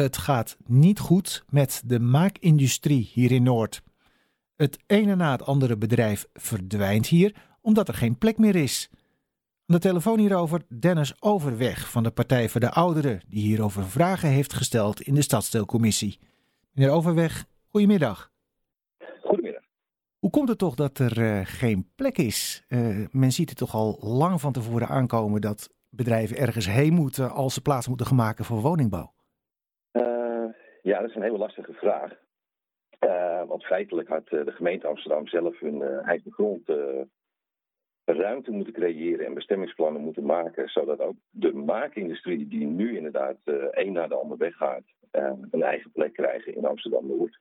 Het gaat niet goed met de maakindustrie hier in Noord. Het ene na het andere bedrijf verdwijnt hier omdat er geen plek meer is. Aan de telefoon hierover Dennis Overweg van de Partij voor de Ouderen, die hierover vragen heeft gesteld in de stadsdeelcommissie. Meneer Overweg, goedemiddag. Goedemiddag. Hoe komt het toch dat er uh, geen plek is? Uh, men ziet het toch al lang van tevoren aankomen dat bedrijven ergens heen moeten als ze plaats moeten gaan maken voor woningbouw? Uh, ja, dat is een hele lastige vraag. want feitelijk had de gemeente Amsterdam zelf hun eigen grond ruimte moeten creëren en bestemmingsplannen moeten maken, zodat ook de maakindustrie, die nu inderdaad uh, één na de ander weggaat, uh, een eigen plek krijgen in Amsterdam-Noord.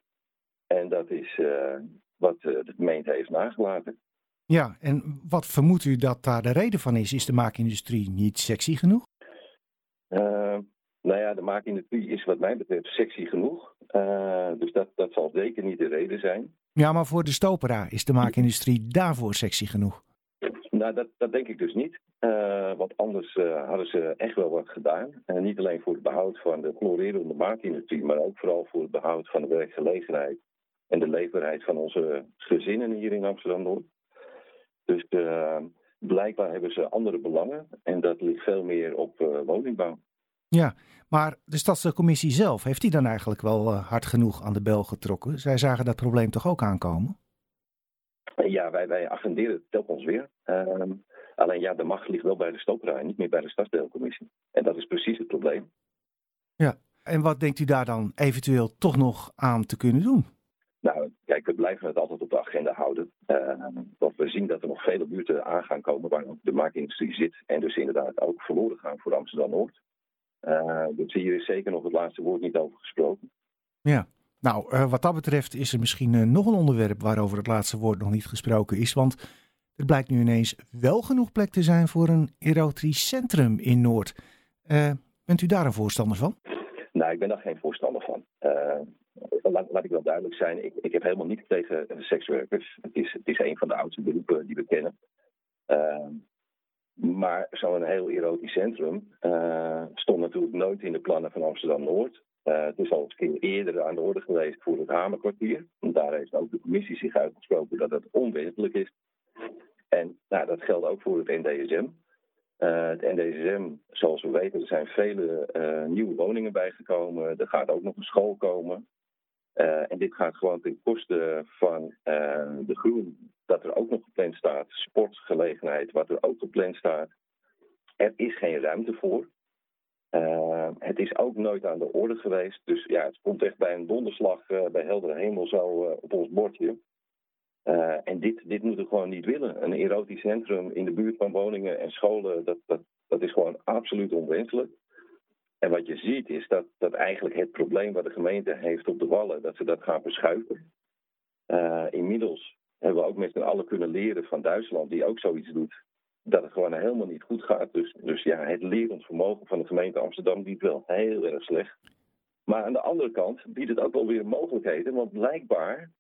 En dat is uh, wat de gemeente heeft nagelaten. Ja, en wat vermoedt u dat daar de reden van is? Is de maakindustrie niet sexy genoeg? Nou ja, de maakindustrie is wat mij betreft sexy genoeg. dus dat, dat zal zeker niet de reden zijn. Ja, maar voor de stopera is de maakindustrie daarvoor sexy genoeg? Nou, dat, dat denk ik dus niet. Uh, want anders uh, hadden ze echt wel wat gedaan. En niet alleen voor het behoud van de florerende maakindustrie, maar ook vooral voor het behoud van de werkgelegenheid en de leefbaarheid van onze gezinnen hier in Amsterdam-Noord. Dus blijkbaar hebben ze andere belangen en dat ligt veel meer op woningbouw. Ja, maar de stadscommissie zelf, heeft die dan eigenlijk wel hard genoeg aan de bel getrokken? Zij zagen dat probleem toch ook aankomen? Ja, wij, wij agenderen het telkens weer. Uh, alleen ja, de macht ligt wel bij de stopera en niet meer bij de stadsdeelcommissie. En dat is precies het probleem. Ja, en wat denkt u daar dan eventueel toch nog aan te kunnen doen? Nou, kijk, we blijven het altijd op de agenda houden. Uh, want we zien dat er nog vele buurten aan gaan komen waar de maakindustrie zit. En dus inderdaad ook verloren gaan voor Amsterdam-Noord. Uh, dus hier is zeker nog het laatste woord niet over gesproken. Ja, nou, uh, wat dat betreft is er misschien uh, nog een onderwerp waarover het laatste woord nog niet gesproken is. Want er blijkt nu ineens wel genoeg plek te zijn voor een erotisch centrum in Noord. Uh, bent u daar een voorstander van? Nou, ik ben daar geen voorstander van. Laat, laat, ik wel duidelijk zijn, ik, ik heb helemaal niets tegen sekswerkers. Het is, het is een van de oudste beroepen die we kennen. Maar zo'n heel erotisch centrum stond natuurlijk nooit in de plannen van Amsterdam-Noord. Uh, het is al een keer eerder aan de orde geweest voor het Hamerkwartier. En daar heeft ook de commissie zich uitgesproken dat het onwenselijk is. En nou, dat geldt ook voor het NDSM. Uh, het NDSM, zoals we weten, er zijn vele nieuwe woningen bijgekomen. Er gaat ook nog een school komen. Uh, en dit gaat gewoon ten koste van de groen, dat er ook nog gepland staat. Sportgelegenheid, wat er ook gepland staat. Er is geen ruimte voor. Uh, het is ook nooit aan de orde geweest. Dus ja, het komt echt bij een donderslag bij heldere hemel zo op ons bordje. en dit, dit moeten we gewoon niet willen. Een erotisch centrum in de buurt van woningen en scholen, dat, dat, dat is gewoon absoluut onwenselijk. En wat je ziet is dat, dat eigenlijk het probleem wat de gemeente heeft op de wallen, dat ze dat gaan verschuiven. inmiddels hebben we ook met z'n allen kunnen leren van Duitsland, die ook zoiets doet dat het gewoon helemaal niet goed gaat. Dus, dus ja, het lerend vermogen van de gemeente Amsterdam biedt wel heel erg slecht. Maar aan de andere kant biedt het ook wel weer mogelijkheden. Want blijkbaar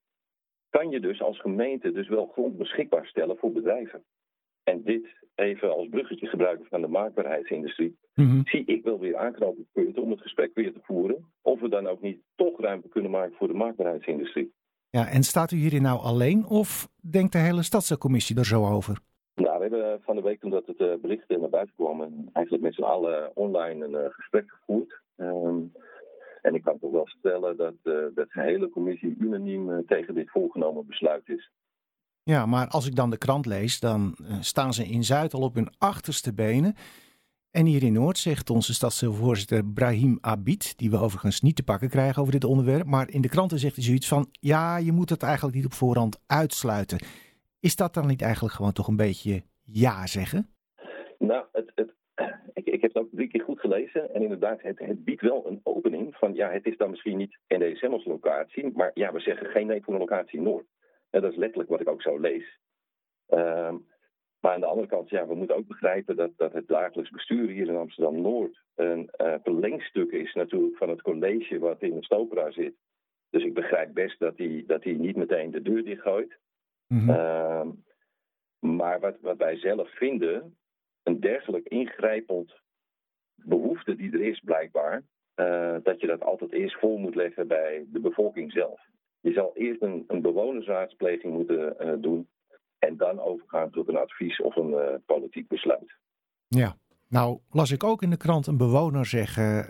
kan je dus als gemeente dus wel grond beschikbaar stellen voor bedrijven. En dit even als bruggetje gebruiken van de maakbaarheidsindustrie. Mm-hmm. Zie ik wel weer aanknopingspunten om het gesprek weer te voeren. Of we dan ook niet toch ruimte kunnen maken voor de maakbaarheidsindustrie. Ja, en staat u hierin nou alleen of denkt de hele stadscommissie er zo over? Nou, we hebben van de week toen dat het uh, bericht naar buiten kwam, eigenlijk met z'n allen online een uh, gesprek gevoerd. Um, en ik kan toch wel stellen dat, uh, dat de hele commissie unaniem tegen dit voorgenomen besluit is. Ja, maar als ik dan de krant lees, dan staan ze in Zuid al op hun achterste benen. En hier in Noord zegt onze stadsvoorzitter Brahim Abid, die we overigens niet te pakken krijgen over dit onderwerp, maar in de kranten zegt hij zoiets van: ja, je moet het eigenlijk niet op voorhand uitsluiten. Is dat dan niet eigenlijk gewoon toch een beetje ja zeggen? Nou, het, het, ik, ik heb het ook drie keer goed gelezen. En inderdaad, het, het biedt wel een opening van ja, het is dan misschien niet NDSM als locatie. Maar ja, we zeggen geen nee voor een locatie Noord. En dat is letterlijk wat ik ook zo lees. Um, maar aan de andere kant, ja, we moeten ook begrijpen dat, dat het dagelijks bestuur hier in Amsterdam Noord een uh, verlengstuk is natuurlijk van het college wat in de Stopera zit. Dus ik begrijp best dat hij dat niet meteen de deur dichtgooit. Mm-hmm. Uh, maar wat, wat wij zelf vinden, een dergelijk ingrijpend behoefte die er is blijkbaar, dat je dat altijd eerst vol moet leggen bij de bevolking zelf. Je zal eerst een, een bewonersraadspleging moeten doen en dan overgaan tot een advies of een politiek besluit. Ja, nou las ik ook in de krant een bewoner zeggen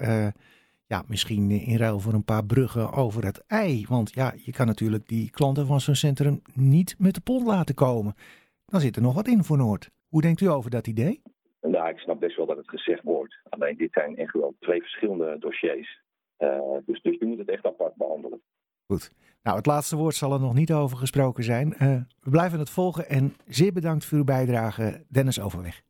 ja, misschien in ruil voor een paar bruggen over het ei. Want ja, je kan natuurlijk die klanten van zo'n centrum niet met de pond laten komen. Dan zit er nog wat in voor Noord. Hoe denkt u over dat idee? Nou, ik snap best wel dat het gezegd wordt. Alleen dit zijn echt wel twee verschillende dossiers. Uh, dus, dus je moet het echt apart behandelen. Goed. Nou, het laatste woord zal er nog niet over gesproken zijn. Uh, we blijven het volgen en zeer bedankt voor uw bijdrage, Dennis Overweg.